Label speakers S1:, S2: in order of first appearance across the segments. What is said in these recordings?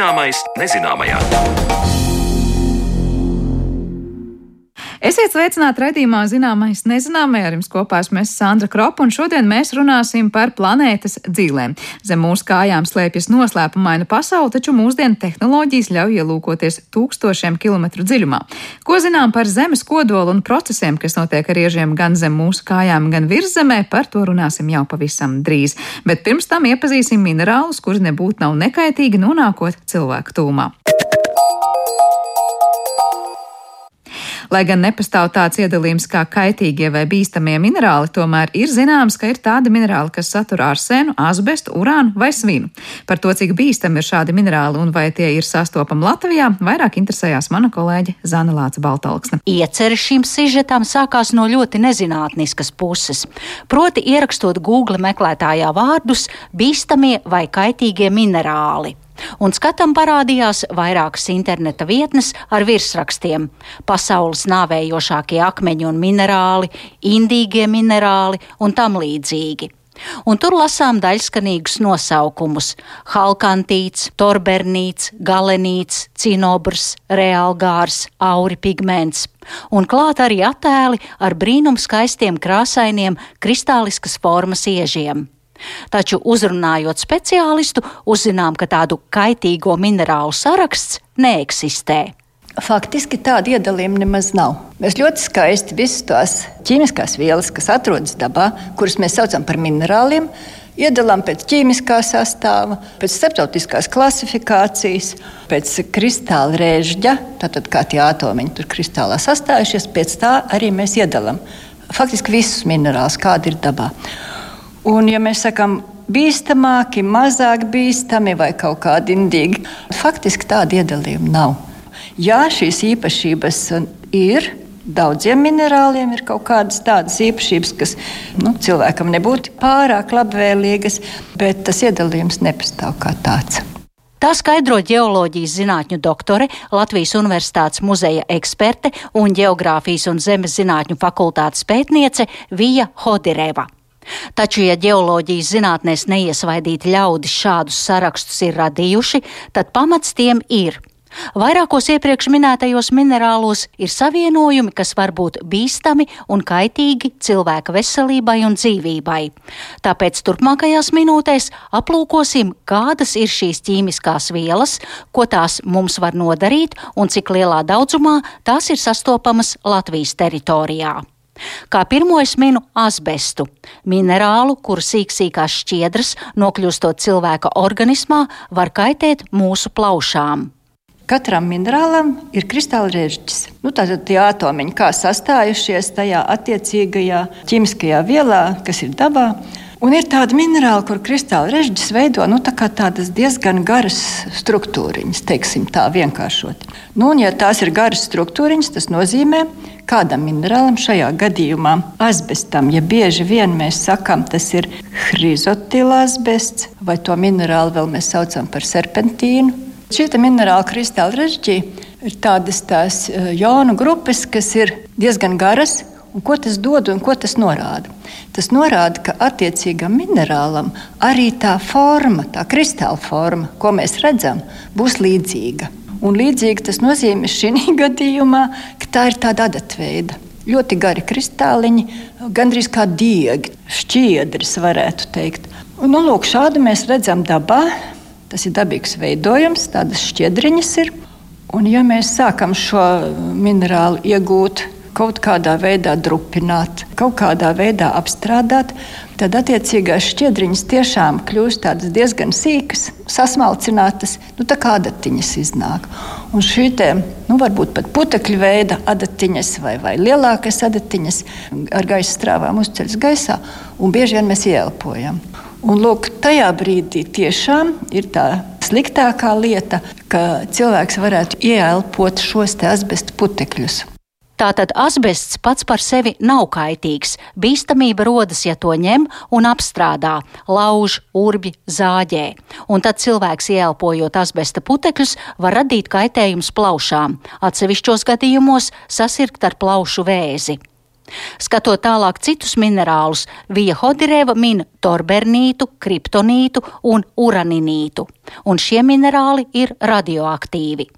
S1: Zināmais nezināmajā.
S2: Esiet sveicināti raidījumā Zināmais nezināmais. Ar jums kopā esmu Sandra Kropa, un šodien mēs runāsim par planētas dzīvēm. Zem mūsu kājām slēpjas noslēpumaina pasaule, taču mūsdienu tehnoloģijas ļauj ielūkoties tūkstošiem kilometru dziļumā. Ko zinām par Zemes kodolu un procesiem, kas notiek ar iežiem gan zem mūsu kājām, gan virzemē, par to runāsim jau pavisam drīz. Bet pirms tam iepazīsim minerālus, kuri nebūtu nav nekaitīgi nonākot cilvēku tūmā. Lai gan nepastāv tāds iedalījums kā kaitīgie vai bīstamie minerāli, tomēr ir zināms, ka ir tādi minerāli, kas satur arsēnu, asbestu, urānu vai svinu. Par to, cik bīstami ir šādi minerāli un vai tie ir sastopami Latvijā, vairāk interesējās mana kolēģe Zana Lāca Baltalksne.
S3: Ieceres šīm sižetām sākās no ļoti nezinātniskas puses. Proti, ierakstot Google meklētājā vārdus bīstamie vai kaitīgie minerāli un skatam parādījās vairākas interneta vietnes ar virsrakstiem - pasaules nāvējošākie akmeņi un minerāli, indīgie minerāli un tam līdzīgi. Un tur lasām daļskanīgus nosaukumus - halkantīts, torbernīts, galenīts, cinobrs, reālgārs, auri pigments. Un klāt arī attēli ar brīnum skaistiem krāsainiem kristāliskas formas iežiem. Taču uzrunājot speciālistu, uzzinām, ka tādu kaitīgo minerālu saraksts neeksistē.
S4: Faktiski tāda iedalījuma nemaz nav. Mēs ļoti skaisti visas tās ķīmiskās vielas, kas atrodas dabā, kuras mēs saucam par minerāliem, iedalām pēc ķīmiskā sastāva, pēc starptautiskās klasifikācijas, pēc kristāla rēžģa, tātad kā tie atomiņi tur kristālā sastājušies, pēc tā arī mēs iedalām faktiski visus minerālus, kādi ir dabā. Un, ja mēs sakām, bīstamāki, mazāk bīstami vai kaut kādi indīgi, faktiski tāda iedalījuma nav. Jā, šīs īpašības ir. Daudziem minerāliem ir kaut kādas tādas īpašības, kas nu, cilvēkam nebūtu pārāk labvēlīgas, bet tas iedalījums nepastāv kā tāds.
S3: Tā skaidro ģeoloģijas zinātņu doktore, Latvijas Universitātes muzeja eksperte un Geogrāfijas un zemes zinātņu fakultātes pētniece Vija Hodireva. Taču, ja ģeoloģijas zinātnēs neiesvaidīti ļaudis šādus sarakstus ir radījuši, tad pamats tiem ir. Vairākos iepriekš minētajos minerālos ir savienojumi, kas var būt bīstami un kaitīgi cilvēka veselībai un dzīvībai. Tāpēc turpmākajās minūtēs aplūkosim, kādas ir šīs ķīmiskās vielas, ko tās mums var nodarīt un cik lielā daudzumā tās ir sastopamas Latvijas teritorijā. Kā pirmo es minu asbestu, minerālu, kuru sīksīkās šķiedras, nokļūstot cilvēka organismā, var kaitēt mūsu plaušām.
S4: Katram minerālam ir kristāla režģis. Nu, tātad tie atomiņi, kā sastājušies tajā attiecīgajā ķīmiskajā vielā, kas ir dabā, Un ir tāda minerāla, kur kristāla režģis veido nu, tā tādas diezgan garas struktūriņas, teiksim tā vienkāršot. Nu, un, ja tās ir garas struktūriņas, tas nozīmē, kādam minerālam, šajā gadījumā asbestam, ja bieži vien mēs sakām, tas ir hrizotilāsbests, vai to minerālu vēl mēs saucam par serpentīnu. Šī minerāla kristāla režģī ir tādas tās eh, jonu grupas, kas ir diezgan garas Un ko tas dod un ko tas norāda? Tas norāda, ka attiecīgam minerālam arī tā forma, tā kristāla forma, ko mēs redzam, būs līdzīga. Un līdzīgi tas nozīmē šī gadījumā, ka tā ir tāda adatveida. Ļoti gari kristāliņi, gandrīz kā diegi, šķiedras, varētu teikt. Un, nu, lūk, šādu mēs redzam dabā. Tas ir dabīgs veidojums, tādas šķiedriņas ir. Un, ja mēs sākam šo minerālu iegūt kaut kādā veidā drupināt, kaut kādā veidā apstrādāt, tad attiecīgās šķiedriņas tiešām kļūst diezgan sīkas, sasmalcinātas, nu, tā kā adatiņas iznāk. Un šī te, nu, varbūt pat putekļu veida adatiņas vai, vai lielākas adatiņas ar gaisa strāvām uzceļas gaisā, un bieži vien mēs ieelpojam. Un, lūk, tajā brīdī tiešām ir tā sliktākā lieta, ka cilvēks varētu ieelpot šos asbestu putekļus.
S3: Tātad asbests pats par sevi nav kaitīgs. Bīstamība rodas, ja to ņem un apstrādā, lauž, urbi, zāģē. Un tad cilvēks ieelpojot asbesta putekļus var radīt kaitējums plaušām, atsevišķos gadījumos sasirgt ar plaušu vēzi. Skatot tālāk citus minerālus, Vija Hodireva min torbernītu, kriptonītu un uraninītu, un šie minerāli ir radioaktīvi.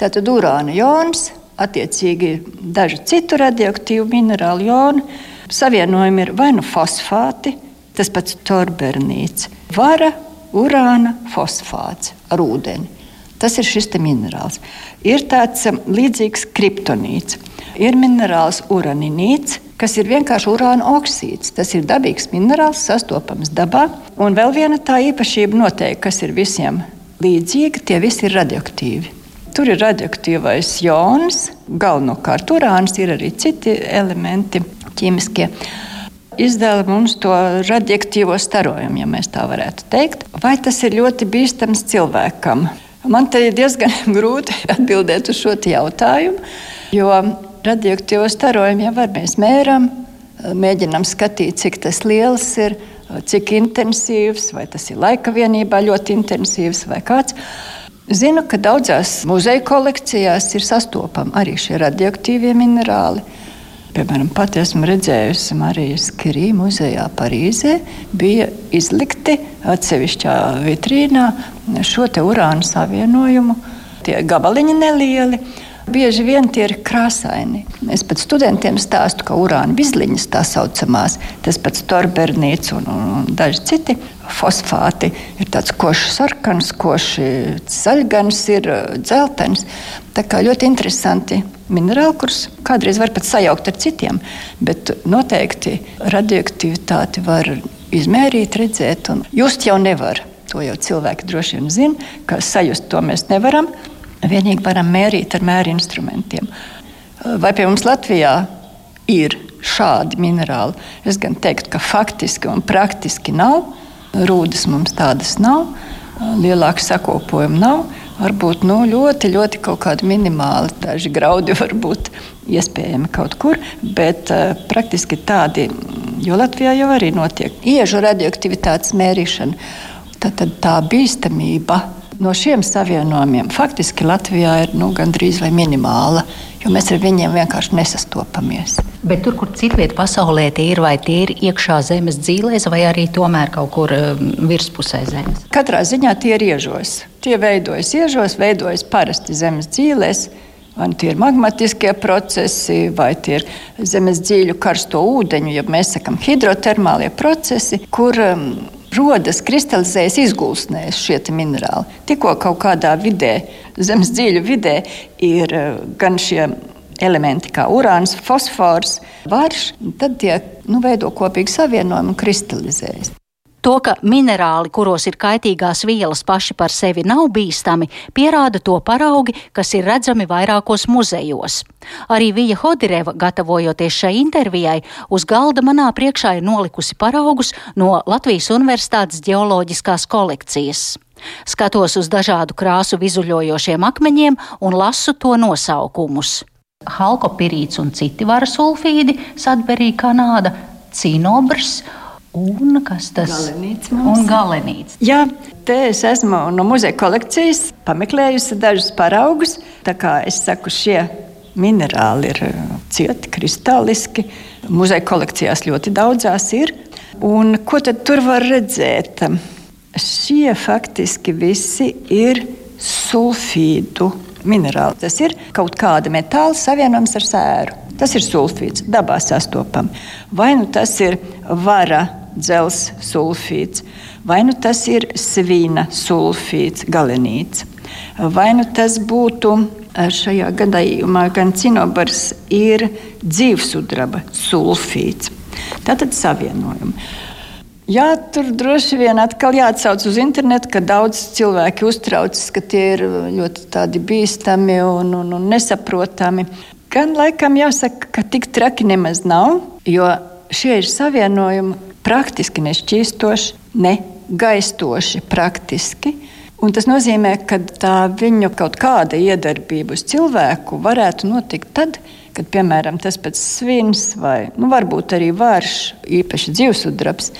S4: Tātad urāna jons, attiecīgi daži citu radioaktīvu minerālu joni, savienojumi ir vai nu fosfāti, tas pats torbernīts, vara, urāna, fosfāts ar ūdeni. Tas ir šis minerāls. Ir tāds um, līdzīgs kriptonīts. Ir minerāls uraninīts, kas ir vienkārši urāna oksīds. Tas ir dabīgs minerāls, sastopams dabā. Un vēl viena tā īpašība noteikti, kas ir visiem līdzīga, tie visi ir radioaktīvi. Tur ir radioaktīvais jons, galvenokārt urāns, ir arī citi elementi ķīmiskie izdala mums to radioaktīvo starojumu, ja mēs tā varētu teikt. Vai tas ir ļoti bīstams cilvēkam? Man te ir diezgan grūti atbildēt uz šo jautājumu, jo radioaktīvo starojumu jau var mēs mēram, mēģinām skatīt, cik tas liels ir, cik intensīvs, vai tas ir laika vienībā ļoti intensīvs vai kāds. Zinu, ka daudzās muzeja kolekcijās ir sastopami arī šie radioaktīvie minerāli. Piemēram, pat esmu redzējusi Marijas Kirī muzejā Parīzē, bija izlikti atsevišķā vitrīnā šo urāna savienojumu. Tie gabaliņi nelieli. Bieži vien tie ir krāsaini. Es pat studentiem stāstu, ka urāna bizliņas tā saucamās, tas pats torbernīts un, un, un daži citi fosfāti ir tāds košs sarkans, košs zaļgans, ir dzeltens. Tā kā ļoti interesanti minerāli, kurus kādreiz var pat sajaukt ar citiem, bet noteikti radioaktivitāti var izmērīt, redzēt un just jau nevar. To jau cilvēki droši vien zina, ka sajust to mēs nevaram. Vienīgi varam mērīt ar mēri instrumentiem. Vai pie mums Latvijā ir šādi minerāli? Es gan teiktu, ka faktiski un praktiski nav. Rūdas mums tādas nav, lielāka sakopojuma nav. Varbūt nu, ļoti, ļoti kaut kādi minimāli, daži graudi var būt iespējami kaut kur, bet uh, praktiski tādi, jo Latvijā jau arī notiek iežu radioaktivitātes mērīšana. Tad, tad tā bīstamība no šiem savienojumiem faktiski Latvijā ir nu, gandrīz vai minimāla, jo mēs ar viņiem vienkārši nesastopamies.
S3: Bet tur, kur citvietā pasaulē tie ir, vai tie ir iekšā zemes dzīvēs, vai arī tomēr kaut kur um, virspusē zemes?
S4: Katrā ziņā tie ir iežos. Tie veidojas iežos, veidojas parasti zemes dzīvēs. Vai nu tie ir magmatiskie procesi, vai tie ir zemes dziļu karsto ūdeņu, ja mēs sakām hidrotermālie procesi, kur um, rodas, kristalizējas, izgulsnēs šie minerāli. Tikko kaut kādā vidē, zemes dziļu vidē, ir uh, gan šie elementi kā urāns, fosfors, varš, tad tie nu, veido kopīgu savienojumu un kristalizējas.
S3: To, ka minerāli, kuros ir kaitīgās vielas, paši par sevi nav bīstami, pierāda to paraugi, kas ir redzami vairākos muzejos. Arī Vija Hodireva, gatavojoties šai intervijai, uz galda manā priekšā ir nolikusi paraugus no Latvijas Universitātes ģeoloģiskās kolekcijas. Skatos uz dažādu krāsu vizuļojošiem akmeņiem un lasu to nosaukumus halkopirīts un citi vara sulfīdi, Sadberija, Kanāda, cinobrs. Un kas tas? Un galenīts.
S4: Jā, te es esmu no muzeja kolekcijas pameklējusi dažus paraugus. Tā kā es saku, šie minerāli ir uh, cieti, kristāliski. Muzeja kolekcijās ļoti daudzās ir. Un ko tad tur var redzēt? Šie faktiski visi ir sulfīdu minerāli. Tas ir kaut kāda metāla savienojums ar sēru. Tas ir sulfīds, dabā sastopams. Vai nu tas ir vara dzelzs sulfīds, vai nu tas ir svina sulfīds, galenīts. Vai nu tas būtu šajā gadījumā gan cinobars, ir dzīvsudraba sulfīds. Tātad savienojumi. Jā, tur droši vien atkal jāatsauc uz internetu, ka daudz cilvēki uztraucas, ka tie ir ļoti bīstami un, un, un nesaprotami. Gan laikam jāsaka, ka tik traki nemaz nav, jo šie ir savienojumi praktiski nešķīstoši, ne gaistoši praktiski. Un tas nozīmē, ka tā viņu kaut kāda iedarbība uz cilvēku varētu notikt tad, kad, piemēram, tas pats svins vai nu, varbūt arī vārš, īpaši dzīvesudrabs,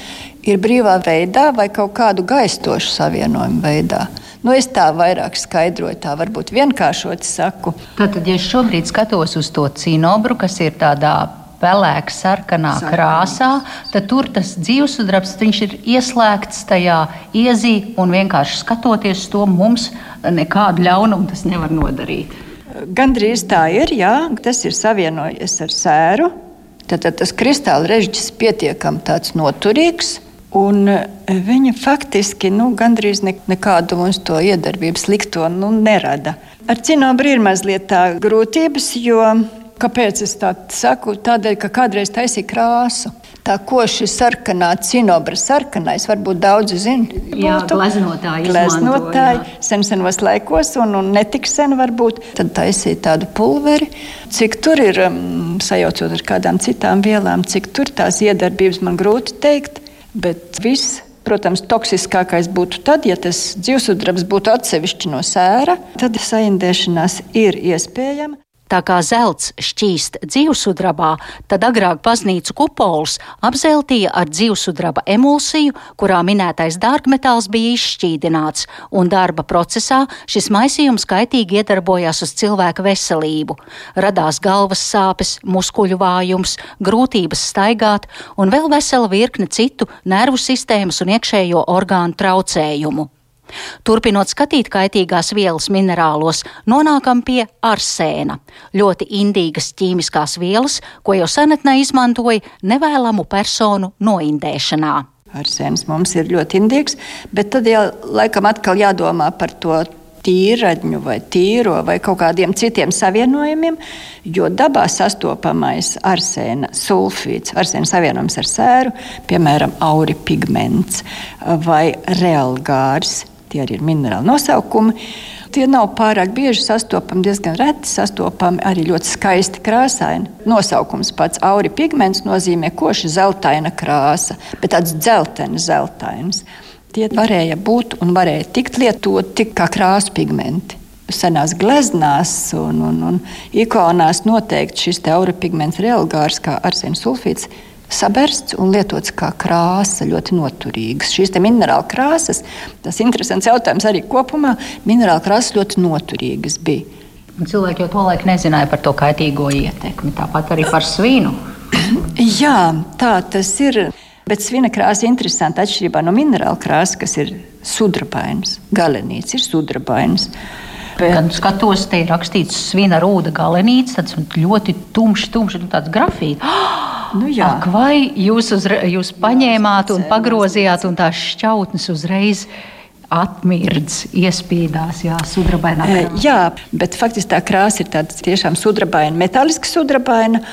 S4: ir brīvā veidā vai kaut kādu gaistošu savienojumu veidā. Nu, es tā vairāk skaidroju, tā varbūt vienkāršot saku.
S3: Tātad, ja es šobrīd skatos uz to cinobru, kas ir tādā pelēkā, sarkanā Sarkanā. krāsā, tad tur tas dzīvesudrabs ir ieslēgts tajā iezī un vienkārši skatoties to mums nekādu ļaunumu tas nevar nodarīt.
S4: Gandrīz tā ir, jā, tas ir savienojies ar sēru. Tad, tad tas kristāla režģis pietiekami tāds noturīgs. Un viņa faktiski nu, gandrīz ne, nekādu mums to iedarbību slikto nu, nerada. Ar cinobru ir mazliet tā grūtības, jo kāpēc es tā saku? Tādēļ, ka kādreiz taisīja krāsu. Tā koši sarkanā, cinobra sarkanais, varbūt daudzi zina.
S3: Jā, gleznotāji.
S4: Gleznotāji sen senos laikos, un, un netik sen varbūt. Tad taisīja tādu pulveri. Cik tur ir, um, sajaucot ar kādām citām vielām, cik tur tās iedarbības man grūti pateikt. Bet viss, protams, toksiskākais būtu tad, ja tas dzīvesudrabs būtu atsevišķi no sēra, tad saindēšanās ir iespējama.
S3: Tā kā zelts šķīst dzīvesudrabā, tad agrāk baznīcu kupols apzeltīja ar dzīvesudraba emulsiju, kurā minētais dārgmetāls bija izšķīdināts, un darba procesā šis maisījums kaitīgi iedarbojās uz cilvēka veselību. Radās galvas sāpes, muskuļu vājums, grūtības staigāt un vēl vesela virkne citu nervu sistēmas un iekšējo orgānu traucējumu. Turpinot skatīt kaitīgās vielas minerālos, nonākam pie arsēna, ļoti indīgas ķīmiskās vielas, ko jau senatnē izmantoja nevēlamu personu noindēšanā.
S4: Arsēns mums ir ļoti indīgs, bet tad jau laikam atkal jādomā par to tīraņu vai tīro vai kaut kādiem citiem savienojumiem, jo dabā sastopamais arsēna sulfīts, arsēna savienojums ar sēru, piemēram, auripigments vai realgārs, tie arī ir minerāli nosaukumi. Tie nav pārāk bieži sastopami, diezgan reti sastopami, arī ļoti skaisti krāsaini. Nosaukums pats auri pigments nozīmē koši zeltaina krāsa, bet tāds dzeltenis, zeltains. Tie varēja būt un varēja tikt lietoti kā krāsu pigmenti. Senās gleznās un, un, un ikonās noteikti šis auripigments reālgārs, kā arsēna sulfīts, sabersts un lietots kā krāsa, ļoti noturīgs. Šīs minerāla krāsas, tas ir interesants jautājums arī kopumā. Minerāla krāsas ļoti noturīgas bija.
S3: Un cilvēki jau to laiku nezināja par to kaitīgo ietekmi, tāpat arī par svinu.
S4: Jā, tā tas ir. Bet svina krāsa ir interesanta atšķirībā no minerāla krāsas, kas ir sudrabains. Galenīts ir sudrabains.
S3: Bet... Kad skatos, te ir rakstīts svina rūda galenīts, tāds ļoti tumšs, tumšs, nu, tāds grafīts. Nu, jā. Ak, vai jūs, uzre, jūs paņēmāt un pagrozījāt, un tās šķautnes uzreiz atmirdz, iespīdās, jā, sudrabainā.
S4: Krāsa. Jā, bet faktiski tā krāsa ir tāda tiešām sudrabaina, metāliska sudrabaina.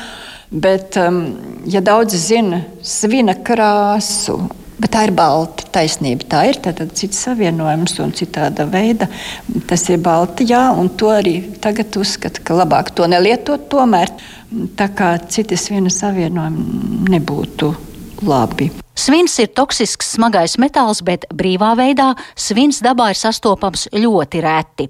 S4: Bet, um, ja daudzi zina svina krāsu, Bet tā ir balta taisnība. Tā ir tātad cits savienojums un citāda veida. Tas ir balti, jā, un to arī tagad uzskata, ka labāk to nelietot tomēr, tā kā citas viena savienojuma nebūtu labi.
S3: Svins ir toksisks smagais metāls, bet brīvā veidā svins dabā ir sastopams ļoti reti.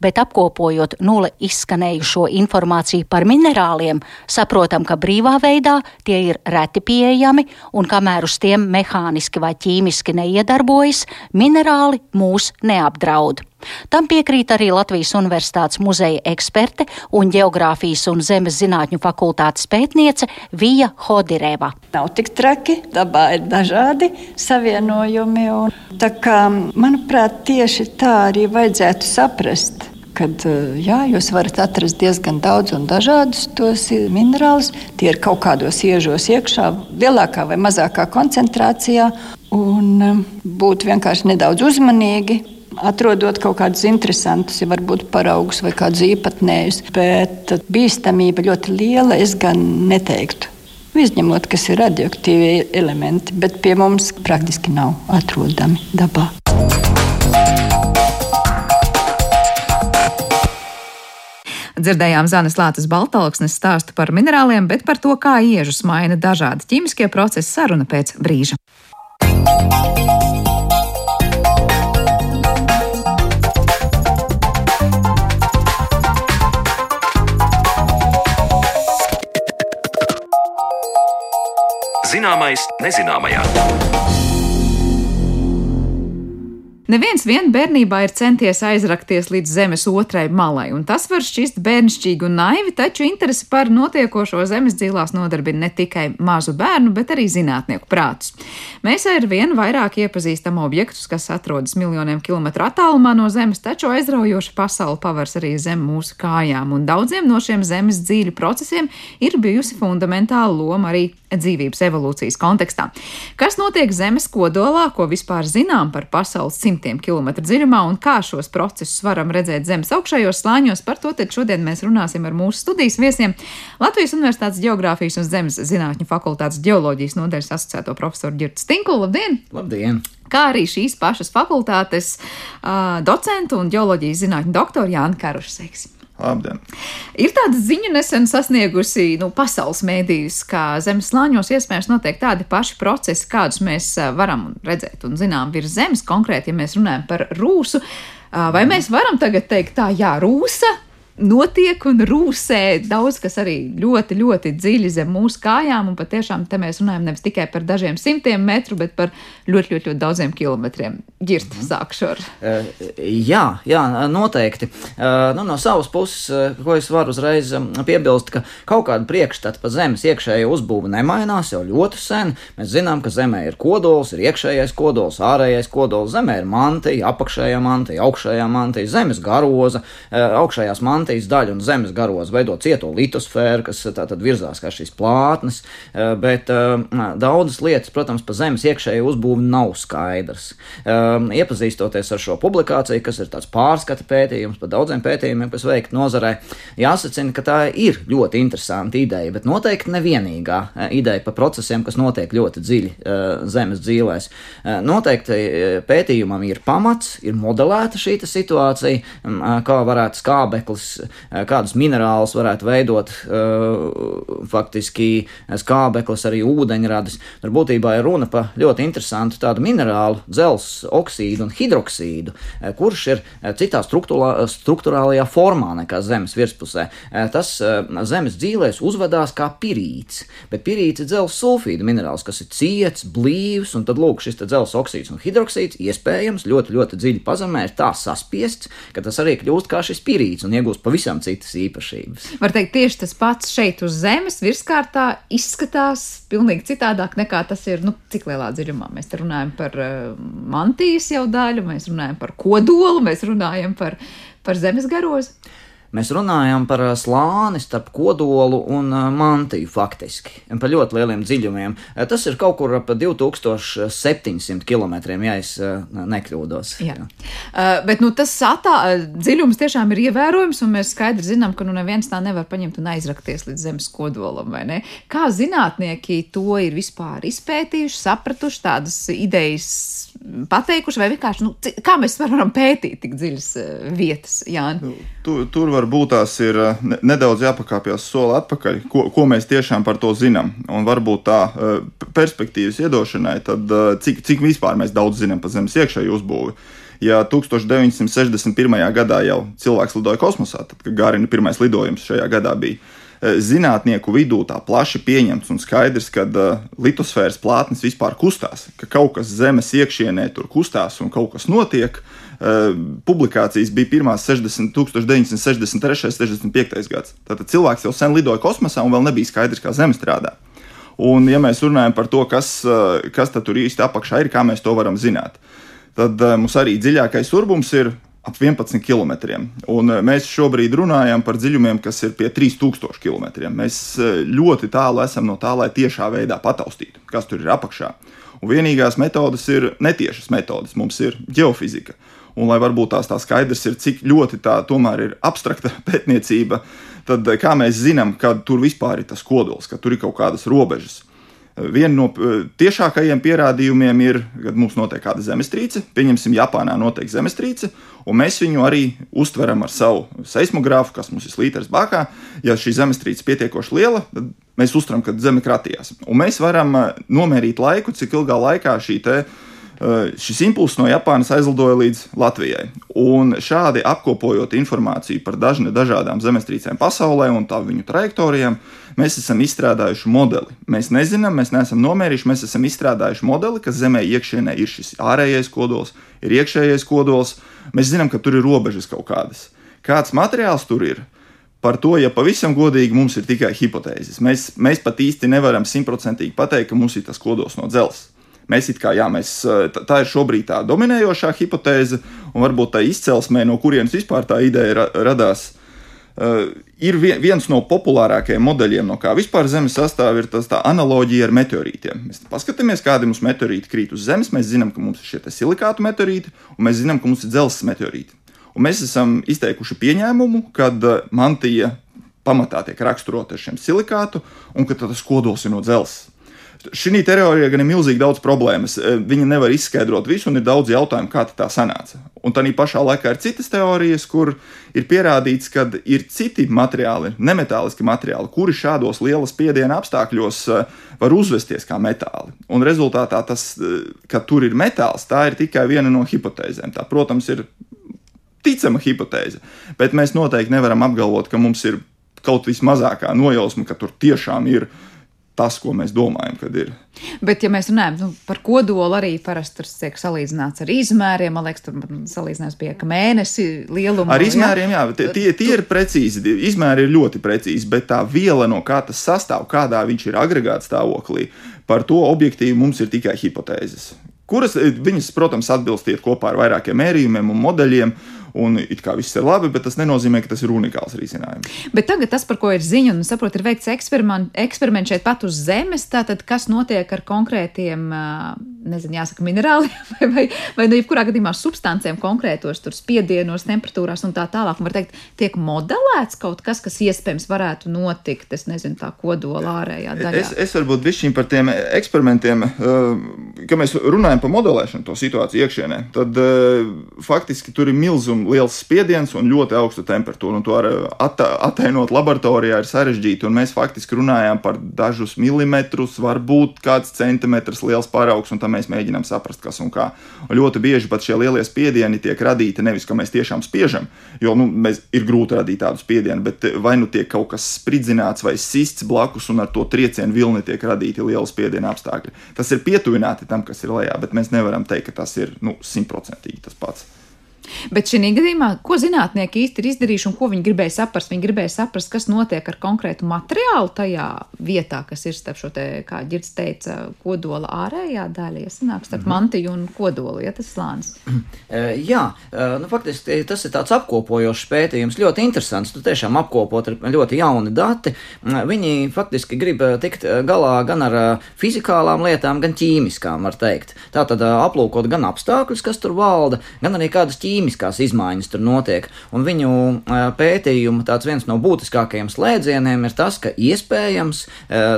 S3: Bet apkopojot nulle izskanējušo informāciju par minerāliem, saprotam, ka brīvā veidā tie ir reti pieejami, un kamēr uz tiem mehāniski vai ķīmiski neiedarbojas, minerāli mūs neapdraud. Tam piekrīt arī Latvijas Universitātes muzeja eksperte un Geogrāfijas un Zemes zinātņu fakultātes pētniece Vija Hodireva.
S4: Nav tik traki, dabā ir dažādi savienojumi. Un, kā, manuprāt, tieši tā arī vajadzētu saprast kad jā, jūs varat atrast diezgan daudz un dažādus tos minerālus. Tie ir kaut kādos iežos iekšā, lielākā vai mazākā koncentrācijā. Un būt vienkārši nedaudz uzmanīgi, atrodot kaut kādus interesantus, ja varbūt paraugus vai kādus īpatnējus. Bet bīstamība ļoti liela, es gan neteiktu. Izņemot, kas ir radioaktīvi elementi, bet pie mums praktiski nav atrodami dabā.
S2: Dzirdējām Zanes Lātas Baltalksnes stāstu par minerāliem, bet par to, kā iežus maina dažādi ķīmiskie procesi, saruna pēc brīža.
S1: Zināmais nezināmajā.
S2: Neviens vien bērnībā ir centies aizrakties līdz zemes otrai malai, un tas var šķist bērnišķīgi un naivi, taču interesi par notiekošo zemes dzīvās nodarbina ne tikai mazu bērnu, bet arī zinātnieku prātus. Mēs ar vien vairāk iepazīstam objektus, kas atrodas miljoniem kilometru attālumā no zemes, taču aizraujoša pasaule pavars arī zem mūsu kājām, un daudziem no šiem zemes dzīļu procesiem ir bijusi fundamentāla loma arī dzīvības evolūcijas kontekstā. Kas notiek zemes kodolā, ko vispār zinām par pasaules simtiem? kilometru dziļumā un kā šos procesus varam redzēt zemes augšējos slāņos. Par to šodien mēs runāsim ar mūsu studijas viesiem Latvijas Universitātes Geogrāfijas un Zemes zinātņu fakultātes geoloģijas nodaļas asociēto profesoru Girtu Stinkulu. Labdien!
S1: Labdien!
S2: Kā arī šīs pašas fakultātes uh, docentu un geoloģijas zinātņu doktoru Jānu Karušu.
S5: Labdien.
S2: Ir tāda ziņa nesen sasniegusi nu, pasaules mēdījus, ka zemes slāņos iespējams notiek tādi paši procesi, kādus mēs varam redzēt un zinām virs zemes. Konkrēti, ja mēs runājam par rūsu, vai mēs varam tagad teikt, tā, jā, rūsa notiek un rūsē daudz kas arī ļoti, ļoti dziļi zem mūsu kājām. Un patiešām te mēs runājam nevis tikai par dažiem simtiem metru, bet par ļoti, ļoti, ļoti daudziem kilometriem. Girt, mhm. sākšu ar.
S1: Uh, jā, jā, noteikti. Uh, nu, no savas puses, uh, ko es varu uzreiz piebilst, ka kaut kāda priekšstata par Zemes iekšējo uzbūvi nemainās jau ļoti sen. Mēs zinām, ka Zemē ir kodols, ir iekšējais kodols, ārējais kodols, Zemē ir mantija, apakšējā mantija, augšējā mantija, Zemes garoza, augšējās mantijas mantijas daļa un zemes garos veido cieto litosfēru, kas tātad virzās kā šīs plātnes, eh, bet eh, daudzas lietas, protams, pa zemes iekšēju uzbūvi nav skaidrs. Eh, iepazīstoties ar šo publikāciju, kas ir tāds pārskata pētījums par daudziem pētījumiem, kas veikti nozarē, jāsacina, ka tā ir ļoti interesanta ideja, bet noteikti nevienīgā ideja par procesiem, kas notiek ļoti dziļi zemes dzīvēs. Noteikti pētījumam ir pamats, ir modelēta šī situācija, kā varētu skābeklis Eh, kādus minerālus varētu veidot eh, faktiski skābeklis, arī ūdeņradis. Tur būtībā ir runa par ļoti interesantu tādu minerālu, dzelzs oksīdu un hidroksīdu, eh, kurš ir citā struktūrālajā formā nekā zemes virspusē. Tas zemes dzīvēs uzvedās kā pirīts, bet pirīts ir dzelzs sulfīdu minerāls, kas ir ciets, blīvs, un tad lūk šis dzelzs oksīds un hidroksīds iespējams ļoti, ļoti dziļi pazemē ir tā saspiests, ka tas arī kļūst kā šis pirīts un iegūst pavisam citas īpašības.
S2: Var teikt, tieši tas pats šeit uz Zemes virskārtā izskatās pilnīgi citādāk nekā tas ir, nu, cik lielā dziļumā. Mēs runājam par uh, mantijas jau daļu, mēs runājam par kodolu, mēs runājam par, par zemes garozu.
S1: Mēs runājam par slāni starp kodolu un mantiju faktiski, un par ļoti lieliem dziļumiem. Tas ir kaut kur ap 2700 km, ja es nekļūdos.
S2: Jā. Jā. Uh, bet nu, tas atā, dziļums tiešām ir ievērojams, un mēs skaidri zinām, ka nu, neviens tā nevar paņemt un aizrakties līdz zemes kodolam. Kā zinātnieki to ir vispār izpētījuši, sapratuši tādas idejas pateikuši, vai vienkārši nu, kā mēs varam pētīt tik dziļas vietas, Jānis? Nu,
S5: tur, tur varbūt tās ir nedaudz jāpakāpjas soli atpakaļ, ko, ko mēs tiešām par to zinām. Un varbūt tā perspektīvas iedošanai, tad cik, cik vispār mēs daudz zinām par Zemes iekšēju uzbūvi. Ja 1961. gadā jau cilvēks lidoja kosmosā, tad Gārina pirmais lidojums šajā gadā bija Eh, zinātnieku vidū tā plaši pieņemts un skaidrs, ka uh, litosfēras plātnes vispār kustās, ka kaut kas zemes iekšienē tur kustās un kaut kas notiek. Uh, publikācijas bija pirmās 60, 1963. un 65. gads. Tātad cilvēks jau sen lidoja kosmosā un vēl nebija skaidrs, kā Zeme strādā. Un, ja mēs runājam par to, kas, kas tur īsti apakšā ir, kā mēs to varam zināt, tad mums arī dziļākais urbums ir ap 11 km. Un eh, mēs šobrīd runājam par dziļumiem, kas ir pie 3000 km. Mēs eh, ļoti tālu esam no tā, lai tiešā veidā pataustītu, kas tur ir apakšā. Un vienīgās metodes ir netiešas metodes, mums ir geofizika. Un, lai varbūt tās tā skaidrs ir, cik ļoti tā tomēr ir abstrakta pētniecība, tad eh, kā mēs zinām, ka tur vispār ir tas kodols, ka tur ir kaut kādas robežas. Viena no eh, tiešākajiem pierādījumiem ir, kad mums notiek kāda zemestrīce, pieņemsim, Japānā notiek zemestrīce, un mēs viņu arī uztveram ar savu seismogrāfu, kas mums ir slīders bakā. Ja šī zemestrīce ir pietiekoši liela, tad mēs uztveram, ka zeme kratījās. Un mēs varam eh, nomērīt laiku, cik ilgā laikā šī te, Šis impulss no Japānas aizlidoja līdz Latvijai. Un šādi apkopojot informāciju par dažne, dažādām zemestrīcēm pasaulē un tā viņu trajektorijām, mēs esam izstrādājuši modeli. Mēs nezinām, mēs neesam nomērījuši, mēs esam izstrādājuši modeli, ka Zemē iekšienē ir šis ārējais kodols, ir iekšējais kodols. Mēs zinām, ka tur ir robežas kaut kādas. Kāds materiāls tur ir? Par to, ja pavisam godīgi, mums ir tikai hipotēzes. Mēs, mēs pat īsti nevaram simtprocentīgi pateikt, ka mums ir tas kodols no dzelzceļa. Mēs it kā, jā, mēs, tā ir šobrīd tā dominējošā hipotēze, un varbūt tā izcelsmē, no kurienes vispār tā ideja radās, ir viens no populārākajiem modeļiem, no kā vispār Zemes sastāv, ir tas analoģija ar meteorītiem. Mēs paskatāmies, kādi mums meteorīti krīt uz Zemes. Mēs zinām, ka mums ir šie silikātu meteorīti, un mēs zinām, ka mums ir dzelzceļa meteorīti. Un mēs esam izteikuši pieņēmumu, ka mantija pamatā tiek raksturota ar šiem silikātu, un ka tas kodols ir no dzelzceļa. Šī teorijā gan ir milzīgi daudz problēmas. Eh, Viņa nevar izskaidrot visu, un ir daudz jautājumu, kā tā sanāca. Un tā pašā laikā ir citas teorijas, kur ir pierādīts, ka ir citi materiāli, nemetāliski materiāli, kuri šādos lielas spiediena apstākļos eh, var uzvesties kā metāli. Un rezultātā tas, eh, ka tur ir metāls, tā ir tikai viena no hipotēzēm. Tā, protams, ir ticama hipotēze, bet mēs noteikti nevaram apgalvot, ka mums ir kaut vismazākā nojausma, ka tur tiešām ir tas, ko mēs domājam, kad ir.
S2: Bet, ja mēs runājam nu, par kodolu, arī parasti tur tiek salīdzināts ar izmēriem. Man liekas, tur salīdzinājums bija, ka mēnesi lieluma.
S5: Ar izmēriem, jā, jā tie, tie ir precīzi. Izmēri ir ļoti precīzi, bet tā viela, no kā tas sastāv, kādā viņš ir agregāts stāvoklī, par to objektīvi mums ir tikai hipotēzes. Kuras viņas, protams, atbilst kopā ar vairākiem mērījumiem un modeļiem, uh, un it kā viss ir labi, bet tas nenozīmē, ka tas ir unikāls risinājums.
S2: Bet tagad tas, par ko ir ziņa, un saprotu, ir veikts eksperiments šeit pat uz Zemes, tātad kas notiek ar konkrētiem, nezinu, jāsaka, minerāliem vai, vai, vai nu, jebkurā gadījumā substancēm konkrētos tur spiedienos, temperatūrās un tā tālāk. Un var teikt, tiek modelēts kaut kas, kas iespējams varētu notikt, es nezinu, tā kodola ārējā daļā.
S5: Es, es varbūt bišķiņ par tiem eksperimentiem, ka mēs runājam par modelēšanu to situāciju iekšienē, tad faktiski tur ir milzuma liels spiediens un ļoti augsta temperatūra. Un to attēlot laboratorijā ir sarežģīti. Mēs faktiski runājam par dažus milimetrus, varbūt kāds centimetrs liels paraugs, un tam mēs mēģinām saprast, kas un kā. Un ļoti bieži pat šie lielie spiedieni tiek radīti nevis, ka mēs tiešām spiežam, jo nu, mēs, ir grūti radīt tādu spiedienu, bet vai nu tiek kaut kas spridzināts vai sists blakus, un ar to triecienu vilni tiek radīti liela spiediena apstākļi. Tas ir pietuvināti tam, kas ir lejā, bet mēs nevaram teikt, ka tas ir nu, simtprocentīgi tas pats.
S2: Bet šī gadījumā, ko zinātnieki īsti ir izdarījuši un ko viņi gribēja saprast? Viņi gribēja saprast, kas notiek ar konkrētu materiālu tajā vietā, kas ir starp šo te, kā Girds teica, kodola ārējā daļa, ja sanāk starp mm -hmm. mantiju un kodolu, ja tas slānis.
S1: Jā, nu, faktiski tas ir tāds apkopojošs pētījums, ļoti interesants. Tu tiešām apkopot ar ļoti jauni dati. Viņi faktiski grib tikt galā gan ar fizikālām lietām, gan ķīmiskām, var teikt. Tātad aplūkot gan apstākļus, kas tur valda, gan arī kādas ķīmiskas ķīmiskās izmaiņas tur notiek. Un viņu pētījumu tāds viens no būtiskākajiem slēdzieniem ir tas, ka iespējams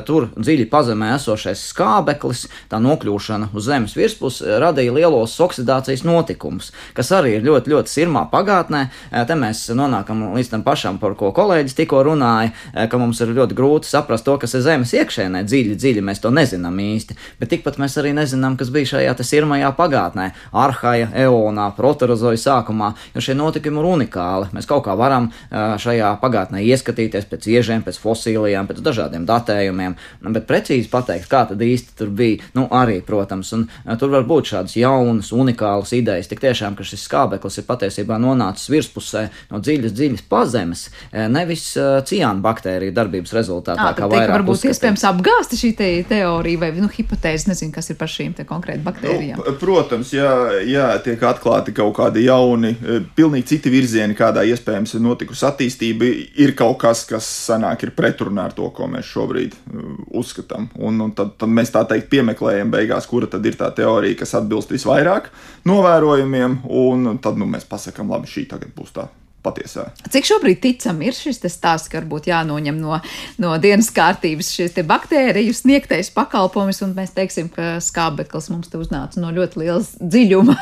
S1: tur dziļi pazemē esošais skābeklis, tā nokļūšana uz zemes virspusi radīja lielos oksidācijas notikumus, kas arī ir ļoti, ļoti sirmā pagātnē. Te mēs nonākam līdz tam pašam, par ko kolēģis tikko runāja, ka mums ir ļoti grūti saprast to, kas ir zemes iekšēnē, dziļi, dziļi mēs to nezinām īsti, bet tikpat mēs arī nezinām, kas bija šajā sirmajā pagātnē, arhaja, eonā, proterozoja sākumā, jo šie notikumi ir unikāli. Mēs kaut kā varam šajā pagātnē ieskatīties pēc iežiem, pēc fosilijām, pēc dažādiem datējumiem, bet precīzi pateikt, kā tad īsti tur bija, nu arī, protams, un tur var būt šādas jaunas, unikālas idejas. Tik tiešām, ka šis skābeklis ir patiesībā nonācis virspusē no dziļas, dziļas pazemes, nevis ciāna baktēriju darbības rezultātā.
S2: À, kā vairāk varbūt uzskatīt. iespējams apgāsta šī te teorija vai nu, hipotēze, nezinu, kas ir par šīm konkrēti baktērijām.
S5: Nu, protams, jā, jā, tiek atklāti kaut kādi jauni, e, pilnīgi citi virzieni, kādā iespējams ir notikusi attīstība, ir kaut kas, kas sanāk ir pretrunā ar to, ko mēs šobrīd e, uzskatām. Un, un tad, tad mēs tā teikt piemeklējam beigās, kura tad ir tā teorija, kas atbilst visvairāk novērojumiem, un tad nu, mēs pasakām, labi, šī tagad būs tā patiesā.
S2: Cik šobrīd ticam ir šis stāsts, ka varbūt jānoņem no, no dienas kārtības šis baktēriju sniegtais pakalpojums, un mēs teiksim, ka skābeklis mums te uznāca no ļoti liela dziļuma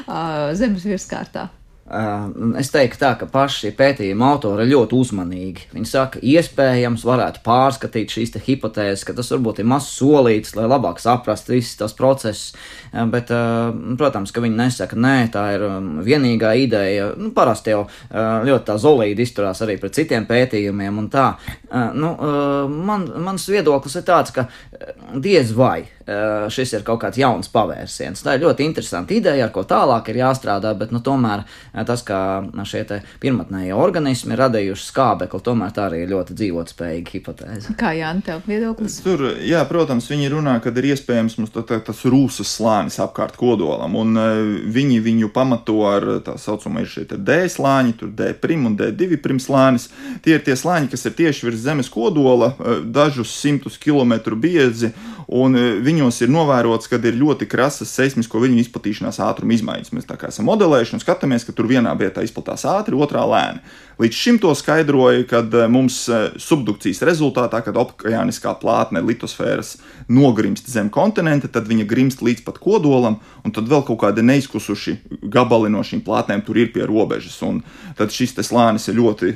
S2: zemes virskārtā?
S1: Es teiktu, tā, ka paši pētījuma autori ir ļoti uzmanīgi. Viņi saka, iespējams, varētu pārskatīt šīs hipotēzes, ka tas varbūt ir mazs solīts, lai labāk saprastu visus tos procesus. Bet, protams, ka viņi nesaka, nē, tā ir vienīgā ideja. Nu, parasti jau ļoti tā zolīdi izturās arī pret citiem pētījumiem. Tā, nu, man, mans viedoklis ir tāds, ka diez vai šis ir kaut kāds jauns pavērsiens. Tā ir ļoti interesanta ideja, ar ko tālāk ir jāstrādā, bet nu, tomēr tas, ka šie pirmotnēji organismi ir radījuši skābekli, tomēr tā arī ir ļoti dzīvotspējīga hipotēze.
S2: Kā Jānis, tev viedoklis?
S5: Tur, jā, protams, viņi runā, ka ir iespējams mums tā, tā, tas rūsas slānis apkārt kodolam, un viņi viņu pamato ar tā saucamo ir šie D slāņi, tur D prim un D2 prim slānis. Tie ir tie slāņi, kas ir tieši virs zemes kodola, dažus simtus kilometru biezi, un viņos ir novērots, ka ir ļoti krasas seismisko viļņu izplatīšanās ātruma izmaiņas. Mēs tā kā esam modelējuši un skatāmies, ka tur vienā vietā izplatās ātri, otrā lēni. Līdz šim to skaidroja, kad mums subdukcijas rezultātā, kad okeāniskā plātne litosfēras nogrimst zem kontinenta, tad viņa grimst līdz pat kodolam, un tad vēl kaut kādi neizkusuši gabali no šīm plātnēm tur ir pie robežas. Un tad šis slānis ir ļoti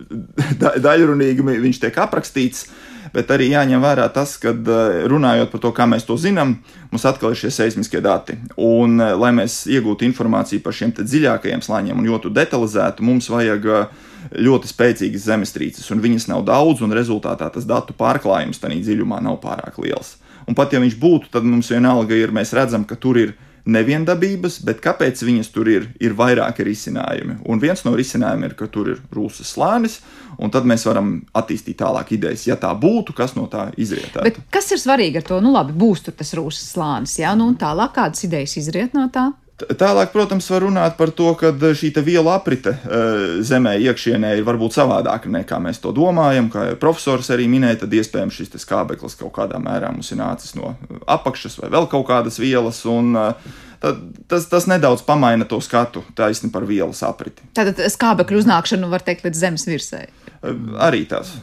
S5: da daļrunīgi, viņš tiek aprakstīts bet arī jāņem vērā tas, ka eh, runājot par to, kā mēs to zinām, mums atkal ir šie seismiskie dati. Un, eh, lai mēs iegūtu informāciju par šiem dziļākajiem slāņiem un ļoti detalizētu, mums vajag eh, ļoti spēcīgas zemestrīces, un viņas nav daudz, un rezultātā tas datu pārklājums tajā dziļumā nav pārāk liels. Un pat ja viņš būtu, tad mums vienalga ir, mēs redzam, ka tur ir neviendabības, bet kāpēc viņas tur ir, ir vairāki risinājumi. Un viens no risinājumiem ir, ka tur ir rūsas slānis, un tad mēs varam attīstīt tālāk idejas, ja tā būtu, kas no tā izrietētu.
S2: Bet kas ir svarīgi ar to? Nu, labi, būs tur tas rūsas slānis, jā, nu, un tālāk kādas idejas izriet no tā?
S5: Tālāk, protams, var runāt par to, ka šī viela aprite uh, zemē iekšienē ir varbūt savādāka nekā mēs to domājam. Kā profesors arī minēja, tad iespējams šis skābeklis kaut kādā mērā mums ir nācis no apakšas vai vēl kaut kādas vielas. Un, Tad, tas, tas nedaudz pamaina to skatu taisni par vielas apriti.
S2: Tātad skābekļa uznākšanu var teikt līdz zemes virsai.
S5: Arī tas.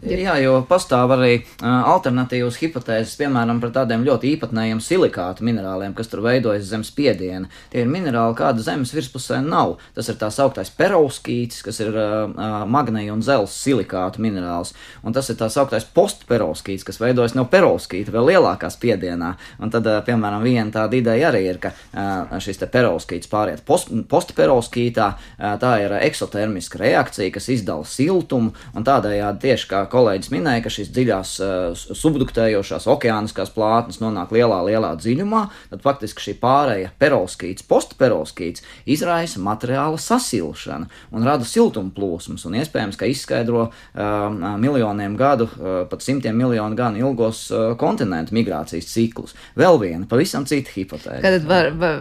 S1: Jā, jo pastāv arī alternatīvas hipotēzes, piemēram, par tādiem ļoti īpatnējiem silikātu minerāliem, kas tur veidojas zem spiediena. Tie ir minerāli, kāda zemes virspusē nav. Tas ir tā sauktais perovskīts, kas ir uh, magnēja un zelta silikātu minerāls. Un tas ir tā sauktais postperovskīts, kas veidojas no perovskīta vēl lielākā spiedienā. Un tad, uh, piemēram, viena tāda ideja arī ir, ka uh, šis perovskīts pāriet post, postperovskītā. Uh, tā ir eksotermiska reakcija, kas izdala siltumu un tādējādi tieši kā kolēģis minēja, ka šīs dziļās uh, subduktējošās okeāniskās plātnes nonāk lielā, lielā dziļumā, tad faktiski šī pārēja perovskīts, postperovskīts izraisa materiāla sasilšanu un rada siltuma plūsmas un iespējams, ka izskaidro uh, miljoniem gadu, uh, pat simtiem miljonu gadu ilgos uh, kontinentu migrācijas ciklus. Vēl viena pavisam cita hipotēze.
S2: Tad var, var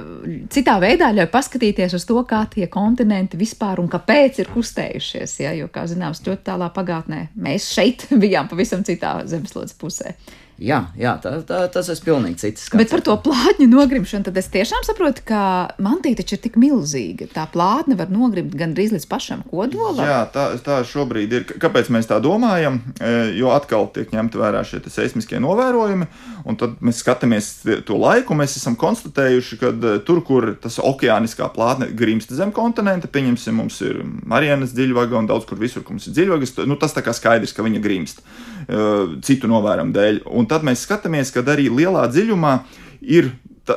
S2: citā veidā ļauj paskatīties uz to, kā tie kontinenti vispār un kāpēc ir kustējušies, ja, jo, kā zināms, ļoti tālā pagātnē mēs šeit bijām pavisam citā zemeslodes pusē.
S1: Jā, jā tā, tā, tas ir pilnīgi cits skats.
S2: Bet par to plātņu nogrimšanu, tad es tiešām saprotu, ka mantī taču ir tik milzīga. Tā plātne var nogrimt gandrīz līdz pašam kodolam.
S5: Jā, tā, tā šobrīd ir. Kāpēc mēs tā domājam? E, jo atkal tiek ņemta vērā šie seismiskie novērojumi, un tad mēs skatāmies to laiku. Mēs esam konstatējuši, ka e, tur, kur tas okeāniskā plātne grimst zem kontinenta, pieņemsim, mums ir Marijas dziļvaga un daudz kur visur, kur mums ir dziļvagas, nu, tas tā kā skaidrs, ka viņa grimst e, citu novērojumu dēļ. Un tad mēs skatāmies, ka arī lielā dziļumā ir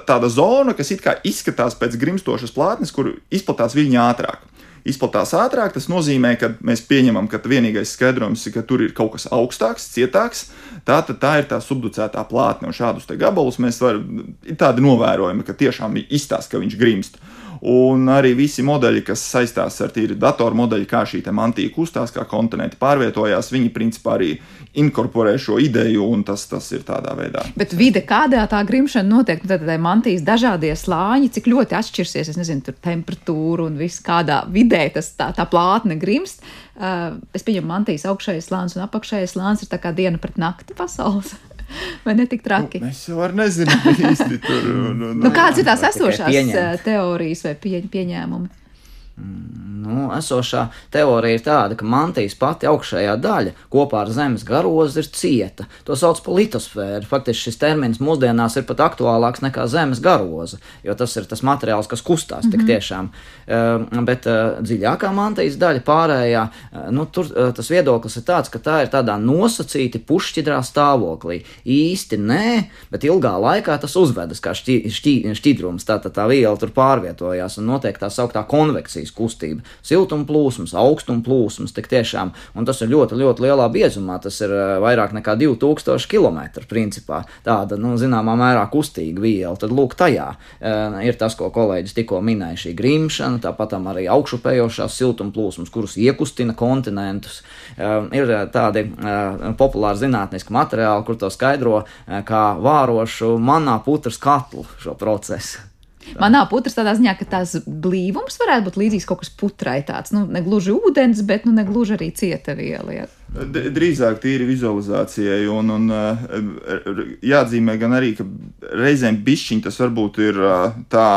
S5: tāda zona, kas izskatās pēc grimstošas plātnes, kur izplatās viņa ātrāk. Izplatās ātrāk, tas nozīmē, ka mēs pieņemam, ka vienīgais skaidrojums ir, ka tur ir kaut kas augstāks, cietāks. Tā, tā ir tā subducētā plātne, un šādus gabalus mēs varam, ir tādi novērojumi, ka tiešām izstāsta, ka viņš grimst. Un arī visi modeļi, kas saistās ar tīri datoru modeļu, kā šī mantija kustās, kā kontinenti pārvietojās, viņi principā arī inkorporē šo ideju, un tas, tas ir tādā veidā.
S2: Bet vide, kādā tā grimšana notiek, nu, tad tā mantijas dažādie slāņi, cik ļoti atšķirsies, es nezinu, tur temperatūra un viss, kādā vidē tas tā, tā plātne grimst. Uh, es pieņemu, mantijas augšējais slānis un apakšējais slānis ir tā kā diena pret nakti pasaules. Vai ne tik traki?
S5: Nu, mēs jau nezinām īsti tur.
S2: Un, un, nu, kādas ir tās esošās teorijas vai pie, pieņēmumi?
S1: Nu, esošā teorija ir tāda, ka mantijas pati augšējā daļa kopā ar Zemes garozi ir cieta. To sauc par litosfēru. Faktiski šis termins mūsdienās ir pat aktuālāks nekā Zemes garoza, jo tas ir tas materiāls, kas kustās mm -hmm. tik mhm. tiešām. Uh, bet uh, dziļākā mantijas daļa pārējā, uh, nu, tur uh, tas viedoklis ir tāds, ka tā ir tādā nosacīti pušķidrā stāvoklī. Īsti nē, bet ilgā laikā tas uzvedas kā šķi, šķi, šķidrums. Tā, tā, tā viela tur pārvietojās un notiek tā sauktā konvekcijas kustība siltuma plūsmas, augstuma plūsmas, tik tiešām, un tas ir ļoti, ļoti lielā biezumā, tas ir eh, vairāk nekā 2000 km principā, tāda, nu, zināmā mērā kustīga viela, tad lūk tajā uh, ir tas, ko kolēģis tikko minēja, šī grimšana, tāpat arī augšupējošās siltuma plūsmas, kuras iekustina kontinentus, uh, ir tādi populāri zinātniski materiāli, kur to skaidro kā vārošu manā putras katlu šo procesu.
S2: Manā putras tādā ziņā, ka tās blīvums varētu būt līdzīgs kaut kas putrai tāds, nu, ne gluži ūdens, bet, nu, ne gluži arī cieta viela. Ja.
S5: Drīzāk tīri vizualizācijai, un, un uh, jāatzīmē gan arī, ka reizēm bišķiņi tas varbūt ir uh, tā.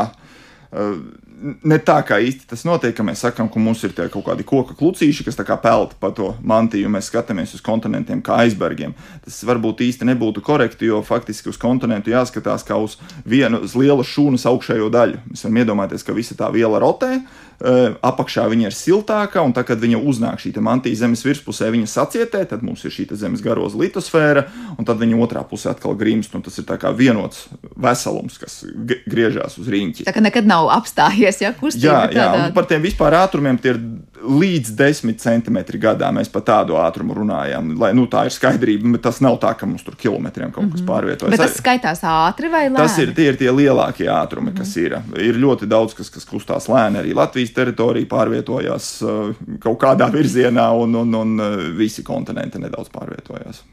S5: Ne tā kā īsti tas notiek, ka mēs sakām, ka mums ir kaut kādi koka klucīši, kas pelta pa to mantiju, un mēs skatāmies uz kontinentiem kā aizbergiem. Tas varbūt īsti nebūtu korekti, jo faktiski uz kontinentu jāskatās kā uz vienu uz lielu šūnas augšējo daļu. Mēs varam iedomāties, ka visa tā viela rotē, apakšā viņa ir siltāka, un tad, kad viņa uznāk šī mantija zemes virspusē, viņa sacietē, tad mums ir šī zemes garoza litosfēra, un tad viņa otrā pusē atkal grimst, un tas ir kā vienots veselums, kas griežās uz rīņķi.
S2: Tā kā nekad nav apstājies, ja kustība.
S5: Jā, jā tādā... un par tiem vispār ātrumiem tie ir līdz 10 centimetri gadā mēs par tādu ātrumu runājam. Lai, nu, tā ir skaidrība, bet tas nav tā, ka mums tur kilometriem kaut kas mhm. pārvietojas.
S2: Bet tas skaitās ātri vai lēni?
S5: Tas ir tie, ir tie lielākie ātrumi, kas mm. ir. Ir ļoti daudz, kas, kas kustās lēni. Arī Latvijas teritorija pārvietojās uh, kaut kādā virzienā, un, un, un uh, visi kontinenti nedaudz pārvietojās.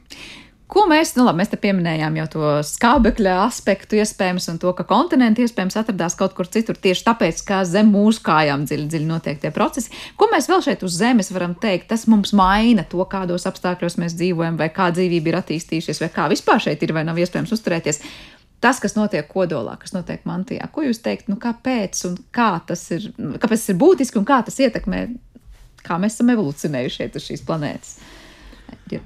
S2: Ko mēs, nu labi, mēs te pieminējām jau to skābekļa aspektu iespējams un to, ka kontinenti iespējams atradās kaut kur citur tieši tāpēc, ka zem mūsu kājām dziļi, dziļi notiek tie procesi. Ko mēs vēl šeit uz Zemes varam teikt? Tas mums maina to, kādos apstākļos mēs dzīvojam, vai kā dzīvība ir attīstījusies, vai kā vispār šeit ir vai nav iespējams uzturēties. Tas, kas notiek kodolā, kas notiek mantijā, ko jūs teikt, nu kāpēc un kā tas ir, kāpēc tas ir būtiski un kā tas ietekmē, kā mēs esam evolucionējuši šeit uz šīs planētas?
S1: Ir.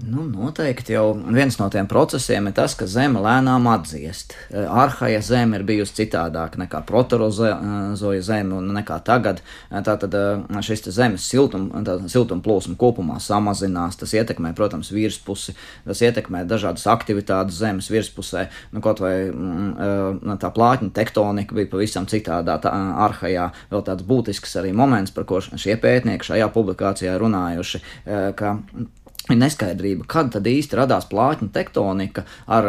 S1: Nu, noteikti jau viens no tiem procesiem ir tas, ka Zeme lēnām atdziest. Eh, arhaja Zeme ir bijusi citādāka nekā proterozoja Zeme un nekā tagad. Eh, tātad eh, šis Zemes siltuma siltum plūsma kopumā samazinās. Tas ietekmē, protams, virspusi, tas ietekmē dažādas aktivitātes Zemes virspusē. Nu, kaut vai mm, tā plātņa tektonika bija pavisam citādā tā, arhajā. Vēl tāds būtisks arī moments, par ko šie pētnieki šajā publikācijā runājuši, ka ir neskaidrība, kad tad īsti radās plātņu tektonika ar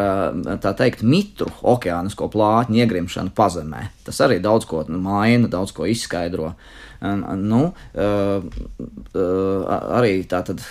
S1: tā teikt mitru okeānisko plātņu iegrimšanu pazemē. Tas arī daudz ko maina, daudz ko izskaidro. Nu, arī tā tad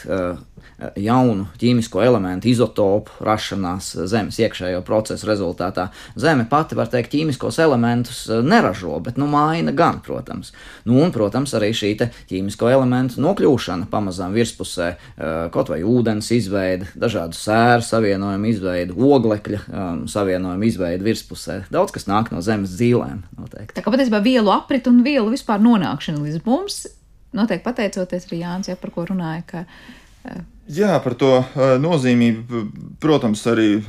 S1: jaunu ķīmisko elementu izotopu rašanās Zemes iekšējo procesu rezultātā. Zeme pati, var teikt, ķīmiskos elementus eh, neražo, bet nu maina gan, protams. Nu, un, protams, arī šī ķīmisko elementu nokļūšana pamazām virspusē, eh, kaut vai ūdens izveide, dažādu sēru savienojumu izveide, oglekļa um, savienojumu izveide virspusē. Daudz kas nāk no Zemes dzīvēm. Noteikti.
S2: Tā kā patiesībā vielu aprit un vielu vispār nonākšana līdz mums notiek pateicoties arī Jānis, ja par ko runāja. Ka,
S5: Jā, par to nozīmību. Protams, arī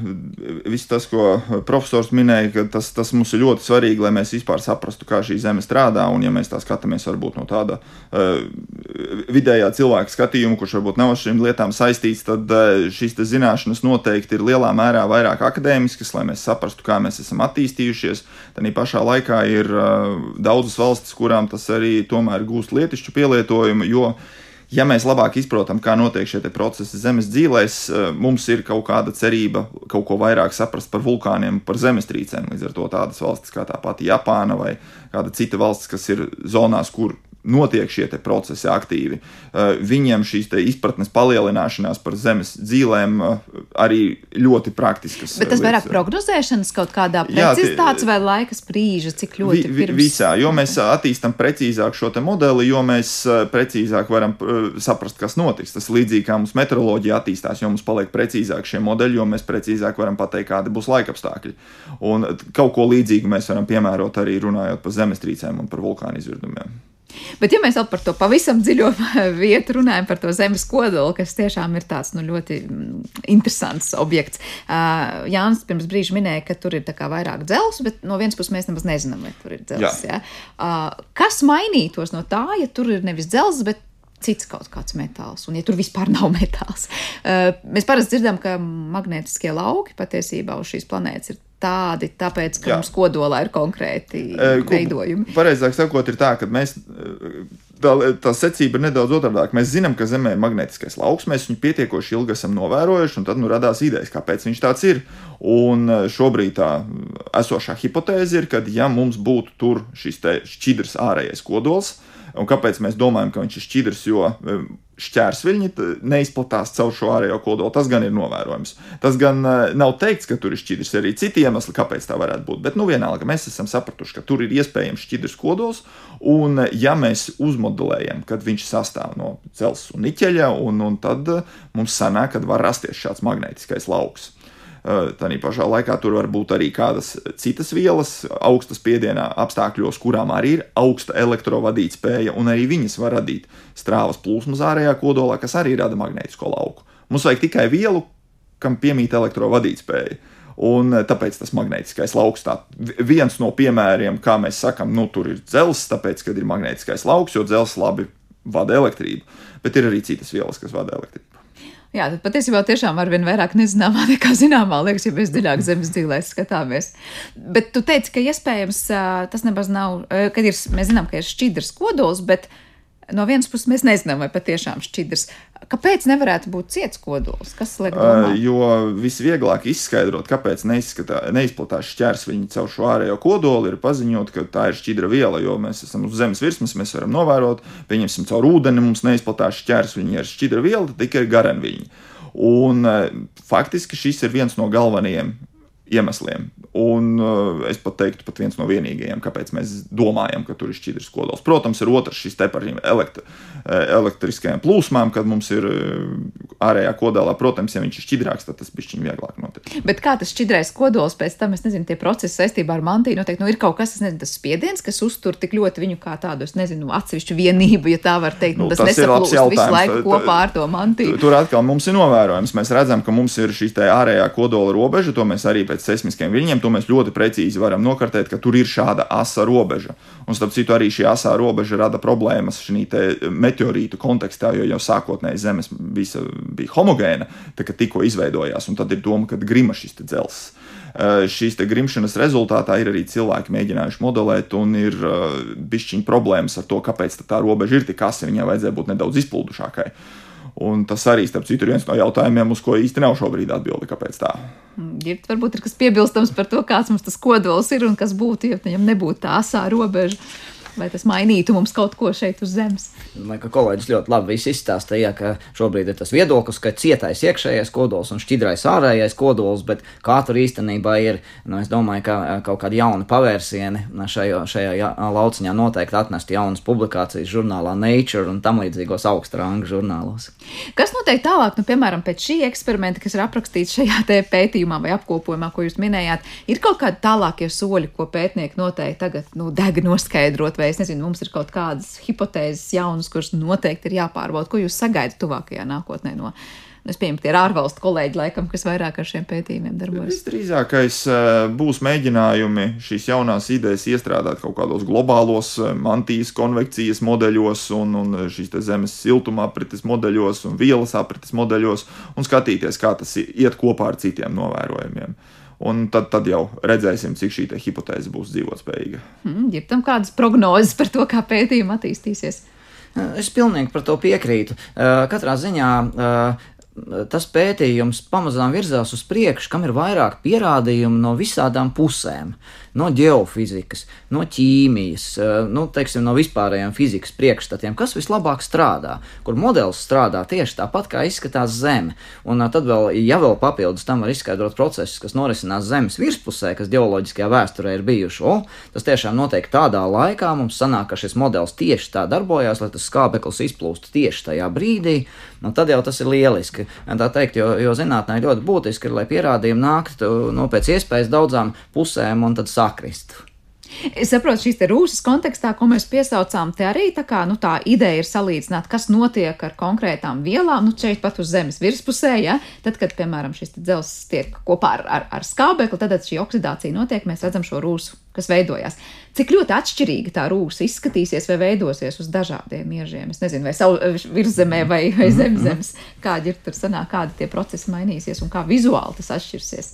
S5: viss tas, ko profesors minēja, ka tas, tas mums ir ļoti svarīgi, lai mēs vispār saprastu, kā šī zeme strādā. Un, ja mēs tā skatāmies varbūt no tāda uh, vidējā cilvēka skatījuma, kurš varbūt nav ar šīm lietām saistīts, tad uh, šīs zināšanas noteikti ir lielā mērā vairāk akadēmiskas, lai mēs saprastu, kā mēs esam attīstījušies. Tad pašā laikā ir uh, daudzas valstis, kurām tas arī tomēr gūst lietišķu pielietojumu. Jo, uh, ja mēs labāk izprotam, kā notiek šie procesi zemes dzīvēs, eh, mums ir kaut kāda cerība kaut ko vairāk saprast par vulkāniem, par zemestrīcēm. Līdz ar to tādas valstis kā tā pati Japāna vai kāda cita valsts, kas ir zonās, kur notiek šie procesi aktīvi. Eh, viņiem šīs izpratnes palielināšanās par zemes dzīvēm eh, arī ļoti praktiskas.
S2: Bet tas lietas. vairāk prognozēšanas kaut kādā precizitātes vai laika sprīža, cik ļoti vi,
S5: pirms... visā. Jo mēs attīstam precīzāk šo modeli, jo mēs eh, precīzāk varam saprast, kas notiks. Tas līdzīgi kā mums meteoroloģija attīstās, jo mums paliek precīzāk šie modeļi, jo mēs precīzāk varam pateikt, kādi būs laikapstākļi. Un kaut ko līdzīgu mēs varam piemērot arī runājot par zemestrīcēm un par vulkānu izvirdumiem.
S2: Bet, ja mēs vēl par to pavisam dziļo vietu runājam, par to zemes kodolu, kas tiešām ir tāds nu, ļoti mm, interesants objekts. Uh, Jānis pirms brīža minēja, ka tur ir vairāk dzelzs, bet no vienas puses mēs nemaz nezinām, vai tur ir dzelzs. Ja? Uh, kas mainītos no tā, ja tur ir nevis dzelzs, bet cits kaut kāds metāls, un ja tur vispār nav metāls. Uh, mēs parasti dzirdam, ka magnetiskie lauki patiesībā uz šīs planētas ir tādi, tāpēc, ka Jā. mums kodolā ir konkrēti e, veidojumi.
S5: Pareizāk sakot, ir tā, ka mēs. Tā, tā secība ir nedaudz otrādāka. Mēs zinām, ka Zemē ir magnetiskais lauks, mēs viņu pietiekoši ilgi esam novērojuši, un tad nu, radās idejas, kāpēc viņš tāds ir. Un šobrīd tā esošā hipotēze ir, ka, ja mums būtu tur šis šķidrs ārējais kodols, un kāpēc mēs domājam, ka viņš ir šķidrs, jo šķērsviļņi neizplatās caur šo ārējo kodolu. Tas gan ir novērojams. Tas gan uh, nav teikts, ka tur ir šķidrs. Ir arī citi iemesli, kāpēc tā varētu būt. Bet, nu, vienalga, mēs esam sapratuši, ka tur ir iespējams šķidrs kodols. Un, ja mēs uzmodelējam, kad viņš sastāv no dzelzs un niķeļa, un, un tad mums sanāk, ka var rasties šāds magnētiskais lauks. Tādā pašā laikā tur var būt arī kādas citas vielas, augstas spiedienā apstākļos, kurām arī ir augsta elektrovadītspēja, un arī viņas var radīt strāvas plūsmas ārējā kodolā, kas arī rada magnētisko lauku. Mums vajag tikai vielu, kam piemīt elektrovadītspēja. Un tāpēc tas magnētiskais lauks tā viens no piemēriem, kā mēs sakām, nu tur ir dzelzs, tāpēc, ka ir magnētiskais lauks, jo dzelzs labi vada elektrību, bet ir arī citas vielas, kas vada elektrību.
S2: Jā, tad patiesībā tiešām ar vien vairāk nezināmā nekā zināmā, liekas, ja mēs dziļāk zemes dzīvēs skatāmies. Bet tu teici, ka iespējams tas nemaz nav, kad ir, mēs zinām, ka ir šķidrs kodols, bet no vienas puses mēs nezinām, vai patiešām šķidrs. Kāpēc nevarētu būt ciets kodols? Kas liek domāt?
S5: Uh, jo visvieglāk izskaidrot, kāpēc neizplatās šķērsviņi caur šo ārējo kodolu, ir paziņot, ka tā ir šķidra viela, jo mēs esam uz zemes virsmas, mēs varam novērot, pieņemsim, caur ūdeni mums neizplatās šķērsviņi ar šķidra vielu, tad tikai garenviņi. Un faktiski šis ir viens no galvenajiem iemesliem. Un uh, es pat teiktu, pat viens no vienīgajiem, kāpēc mēs domājam, ka tur ir šķidrs kodols. Protams, ir otrs šis te par elektri, eh, elektriskajām plūsmām, kad mums ir uh, ārējā kodolā. Protams, ja viņš ir šķidrāks, tad tas bišķiņ vieglāk notiek.
S2: Bet kā tas šķidrais kodols pēc tam, es nezinu, tie procesi saistībā ar mantiju noteikti, nu ir kaut kas, nezinu, tas spiediens, kas uztur tik ļoti viņu kā tādu, es nezinu, atsevišķu vienību, ja tā var teikt. Nu, tas tas ir labs jautājums. Visu laiku kopā ar to mantiju.
S5: Tur atkal mums ir novērojams. Mēs redzam, ka mums ir šī ārējā kodola robeža, to mēs arī pēc pēc seismiskiem viļņiem, to mēs ļoti precīzi varam nokartēt, ka tur ir šāda asa robeža. Un, starp citu, arī šī asā robeža rada problēmas šī meteorītu kontekstā, jo jau sākotnēji Zemes visa bija homogēna, tā, kad tikko izveidojās, un tad ir doma, ka grima šis dzelzs. Uh, šīs grimšanas rezultātā ir arī cilvēki mēģinājuši modelēt, un ir uh, bišķiņa problēmas ar to, kāpēc tā robeža ir tik asa. Viņai vajadzēja būt nedaudz izplūdušākai. Un tas arī, starp citu, ir viens no jautājumiem, uz ko īsti nav šobrīd atbildi, kāpēc tā.
S2: Ir mm, varbūt ir kas piebilstams par to, kāds mums tas kodols ir un kas būtu, ja viņam nebūtu tā asā robeža. Vai tas mainītu mums kaut ko šeit uz zemes?
S1: Domāju, ka kolēģis ļoti labi izstāstīja, ka šobrīd ir tas viedoklis, ka cietais iekšējais kodols un šķidrais ārējais kodols, bet tur īstenībā ir, nu, es domāju, ka kaut kāda jauna pavērsiena šajā, šajā lauciņā noteikti atnest jaunas publikācijas žurnālā Nature un tam līdzīgos augstrāngu žurnālos.
S2: Kas notiek tālāk, nu, piemēram, pēc šī eksperimenta, kas ir aprakstīts šajā pētījumā vai apkopojumā, ko jūs minējāt, ir kaut kādi tālākie soļi, ko pētnieki noteikti tagad nu, deg noskaidrot vai es nezinu, mums ir kaut kādas hipotēzes jaunas, kuras noteikti ir jāpārbauda. Ko jūs sagaidat tuvākajā nākotnē no? Es pieņemu, tie ir ārvalstu kolēģi, laikam, kas vairāk ar šiem pētījumiem darbojas.
S5: Visdrīzākais eh, būs mēģinājumi šīs jaunās idejas iestrādāt kaut kādos globālos eh, mantijas konvekcijas modeļos, un, un šīs zemes siltuma aprites modeļos un vielas aprites modeļos, un skatīties, kā tas iet kopā ar citiem novērojumiem. Un tad, tad jau redzēsim, cik šī hipotēze būs dzīvotspējīga.
S2: Hmm, ir tam kādas prognozes par to, kā pētījumi attīstīsies?
S1: Es pilnīgi par to piekrītu. Katrā ziņā tas pētījums pamazām virzās uz priekšu, kam ir vairāk pierādījumu no visādām pusēm. No geofizikas, no ķīmijas, eh, nu, teiksim, no vispārējiem fizikas priekšstatiem, kas vislabāk strādā, kur modelis strādā tieši tāpat, kā izskatās Zeme. Un eh, tad vēl, ja vēl papildus tam var izskaidrot procesus, kas norisinās Zemes virspusē, kas geoloģiskajā vēsturē ir bijuši, o, tas tiešām notiek tādā laikā, mums sanāk, ka šis modelis tieši tā darbojās, lai tas skābeklis izplūstu tieši tajā brīdī, nu, tad jau tas ir lieliski. Tā teikt, jo, jo zinātnē ļoti būtiski ir, lai pierādījumi nāktu nu, pēc iespējas daudzām pusēm un tad sakristu.
S2: Es saprotu, šīs rūsas kontekstā, ko mēs piesaucām, te arī tā, kā, nu, tā ideja ir salīdzināt, kas notiek ar konkrētām vielām, nu, šeit pat uz zemes virspusē, ja, tad, kad, piemēram, šis dzelzs tiek kopā ar, ar, ar skābekli, tad šī oksidācija notiek, mēs redzam šo rūsu, kas veidojās. Cik ļoti atšķirīga tā rūsa izskatīsies vai veidosies uz dažādiem iežiem? Es nezinu, vai savu virszemē vai, vai
S5: Mhm,
S2: zemzemes, kādi ir tur sanāk, kādi tie procesi mainīsies un kā vizuāli tas atšķirsies.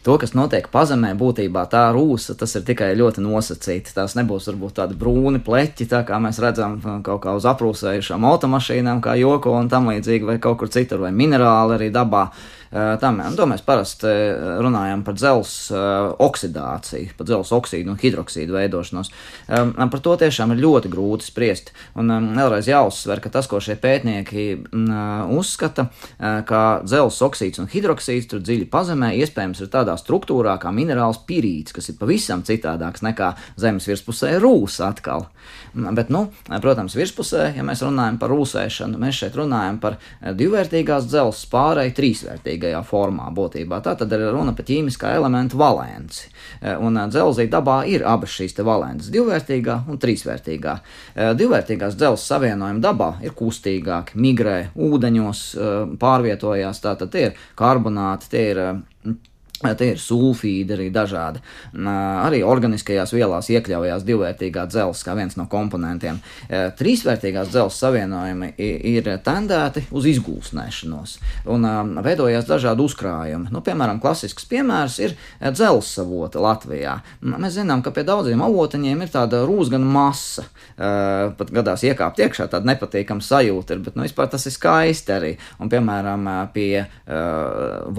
S1: To, kas notiek pazemē, būtībā tā rūsa, tas ir tikai ļoti nosacīti. Tās nebūs varbūt tādi brūni pleķi, tā kā mēs redzam uh, kaut kā uz aprūsējušām automašīnām, kā joko un tam līdzīgi, vai kaut kur citur, vai minerāli arī dabā. Uh, Tam, un to mēs parasti uh, runājam par dzelzs oksidāciju, par dzelzs oksīdu un hidroksīdu veidošanos. Par to tiešām ir ļoti grūti spriest. Un vēlreiz jāuzsver, ka tas, ko šie pētnieki mm, uzskata, ka dzelzs oksīds un hidroksīds tur dziļi pazemē, iespējams, ir tādā struktūrā kā minerāls pirīts, kas ir pavisam citādāks nekā zemes virspusē rūsa atkal. Mm, Bet, nu, protams, virspusē, ja mēs runājam par rūsēšanu, mēs šeit runājam par eh, divvērtīgās dzelzs pārēju trīsvērtīgajā formā būtībā. Tā tad ir runa par ķīmiskā elementa valenci. Eh, Un eh, dzelzī dabā ir abas šīs valences - divvērtīgā un trīsvērtīgā. Eh, Divvērtīgās dzelzs savienojumi dabā ir kustīgāki, migrē, ūdeņos pārvietojās, tātad tie ir karbonāti, tie ir Tie ir sulfīdi arī dažādi. Arī organiskajās vielās iekļaujās divvērtīgā dzelzs kā viens no komponentiem. E, Trīsvērtīgās dzelzs savienojumi ir tendēti uz izgūstnēšanos un um, veidojās dažādi uzkrājumi. Nu, piemēram, klasisks piemērs ir e, dzelzs avota Latvijā. Mēs zinām, ka pie daudziem avotiņiem ir tāda rūsgana masa. E, Pat gadās iekāpt iekšā, tāda nepatīkama sajūta ir, bet nu, vispār tas ir skaisti arī. Un, piemēram, pie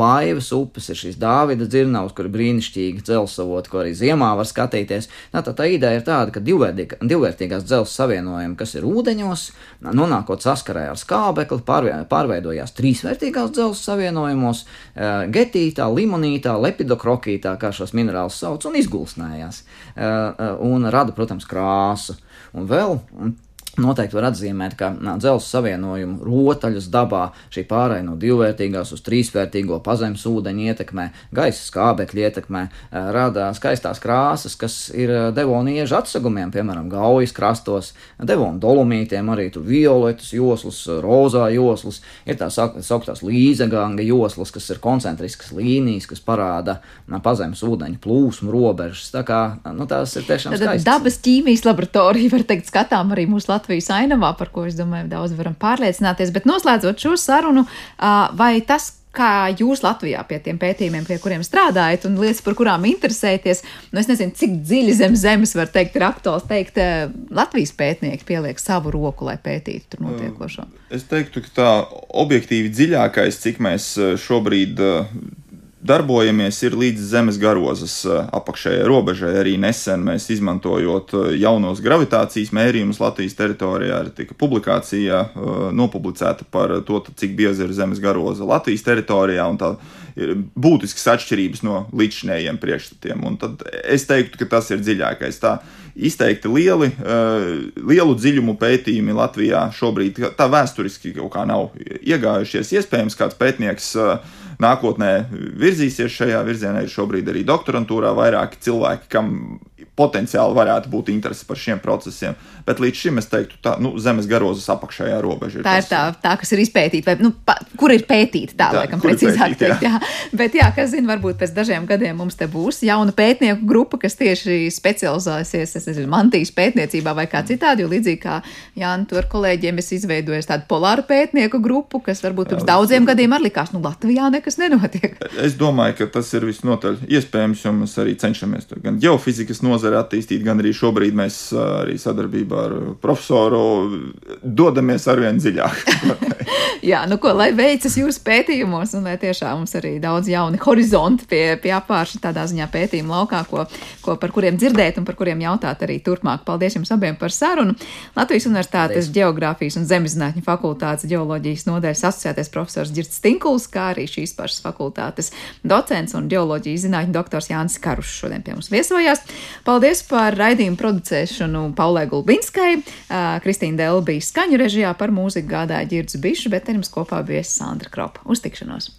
S1: Vaivas upes ir šīs Dāvida dzirnavas, kur ir brīnišķīgi dzelsavoti, ko arī ziemā var skatīties. Tā, tā, tā ideja ir tāda, ka divvērtīgās dzels savienojumi, kas ir ūdeņos, nonākot saskarē ar skābekli, pārveidojās trīsvērtīgās dzels savienojumos, uh, getītā, limonītā, lepidokrokītā, kā šos minerālus sauc, un izgulsnējās. Uh, uh, un rada, protams, krāsu. Un vēl mm, Noteikti var atzīmēt, ka dzelzceļa savienojumu rotaļas dabā šī pārējai no divvērtīgās uz trīsvērtīgo pazemes ūdeņa ietekmē, gaisa skābekļa ietekmē, rada skaistās krāsas, kas ir devona iežu atsegumiem, piemēram, gaujas krastos, devona dolomītiem, arī tur violetas joslas, rozā joslas, ir tā sauktās līzeganga joslas, kas ir koncentriskas līnijas, kas parāda pazemes ūdeņa plūsmu robežas. Tā kā nu, tās ir tiešām skaistas.
S2: dabas ķīmijas laboratorija, var teikt, skatām arī mūsu Latvijas ainavā, par ko es domāju, daudz varam pārliecināties. Bet noslēdzot šo sarunu, vai tas, kā jūs Latvijā pie tiem pētījumiem, pie kuriem strādājat, un lietas, par kurām interesēties, nu es nezinu, cik dziļi zem zemes var teikt, ir aktuāls teikt, Latvijas pētnieki pieliek savu roku, lai pētītu tur notiekošo.
S5: Es teiktu, ka tā objektīvi dziļākais, cik mēs šobrīd darbojamies, ir līdz zemes garozas eh, apakšējai robežai. Arī nesen mēs izmantojot eh, jaunos gravitācijas mērījumus Latvijas teritorijā, arī tika publikācija eh, nopublicēta par to, cik bieza ir zemes garoza Latvijas teritorijā. un tā Ir būtiskas atšķirības no līdzšinējiem priekšstatiem. Un tad es teiktu, ka tas ir dziļākais. Tā izteikti lieli, eh, lielu dziļumu pētījumi Latvijā šobrīd tā vēsturiski kaut kā nav iegājušies. Iespējams, kāds pētnieks eh, nākotnē virzīsies šajā virzienā. Ir šobrīd arī doktorantūrā vairāki cilvēki, kam potenciāli varētu būt interese par šiem procesiem. Bet līdz šim es teiktu, ka nu, zemes garozas apakšējā robeža ir.
S2: Tā ir
S5: tas-
S2: tā, tā, kas ir izpētīta, vai nu, pa, kur ir pētīta, tā,
S5: Tā,
S2: laikam, precīzāk
S5: pētīta,
S2: teikt. Jā. Bet, jā, kas zina, varbūt pēc dažiem gadiem mums te būs jauna pētnieku grupa, kas tieši specializēsies, es nezinu, mantijas pētniecībā vai kā citādi, jo līdzīgi kā Jānis tur kolēģiem es izveidoju tādu polāru pētnieku grupu, kas varbūt pirms daudziem gadiem arī likās, nu, Latvijā nekas nenotiek.
S5: Es domāju, ka tas ir visnotaļ iespējams, jo mēs arī cenšamies to gan geofizikas nozare attīstīt, gan arī šobrīd mēs arī sadarbībā ar profesoru dodamies arvien dziļāk.
S2: Jā, nu ko, lai veicas jūsu pētījumos, un lai tiešām mums arī daudz jauni horizonti pie, pie apārša tādā ziņā pētījuma laukā, ko, ko par kuriem dzirdēt un par kuriem jautāt arī turpmāk. Paldies jums abiem par sarunu. Latvijas Universitātes
S1: Paldies.
S2: Geogrāfijas un Zemeszinātņu fakultātes geoloģijas nodaļas asociētais profesors Girts Tinkuls, kā arī šīs pašas fakultātes docents un geoloģijas zinātņu doktors Jānis Karušs šodien pie mums viesojās. Paldies par raidījumu producēšanu Paulai Gulbinskai, Kristīna Delbija skaņu režijā par mūziku gādāja Girds Bišs, bet ar jums kopā bija Sandra Kropa. Uz tikšanos!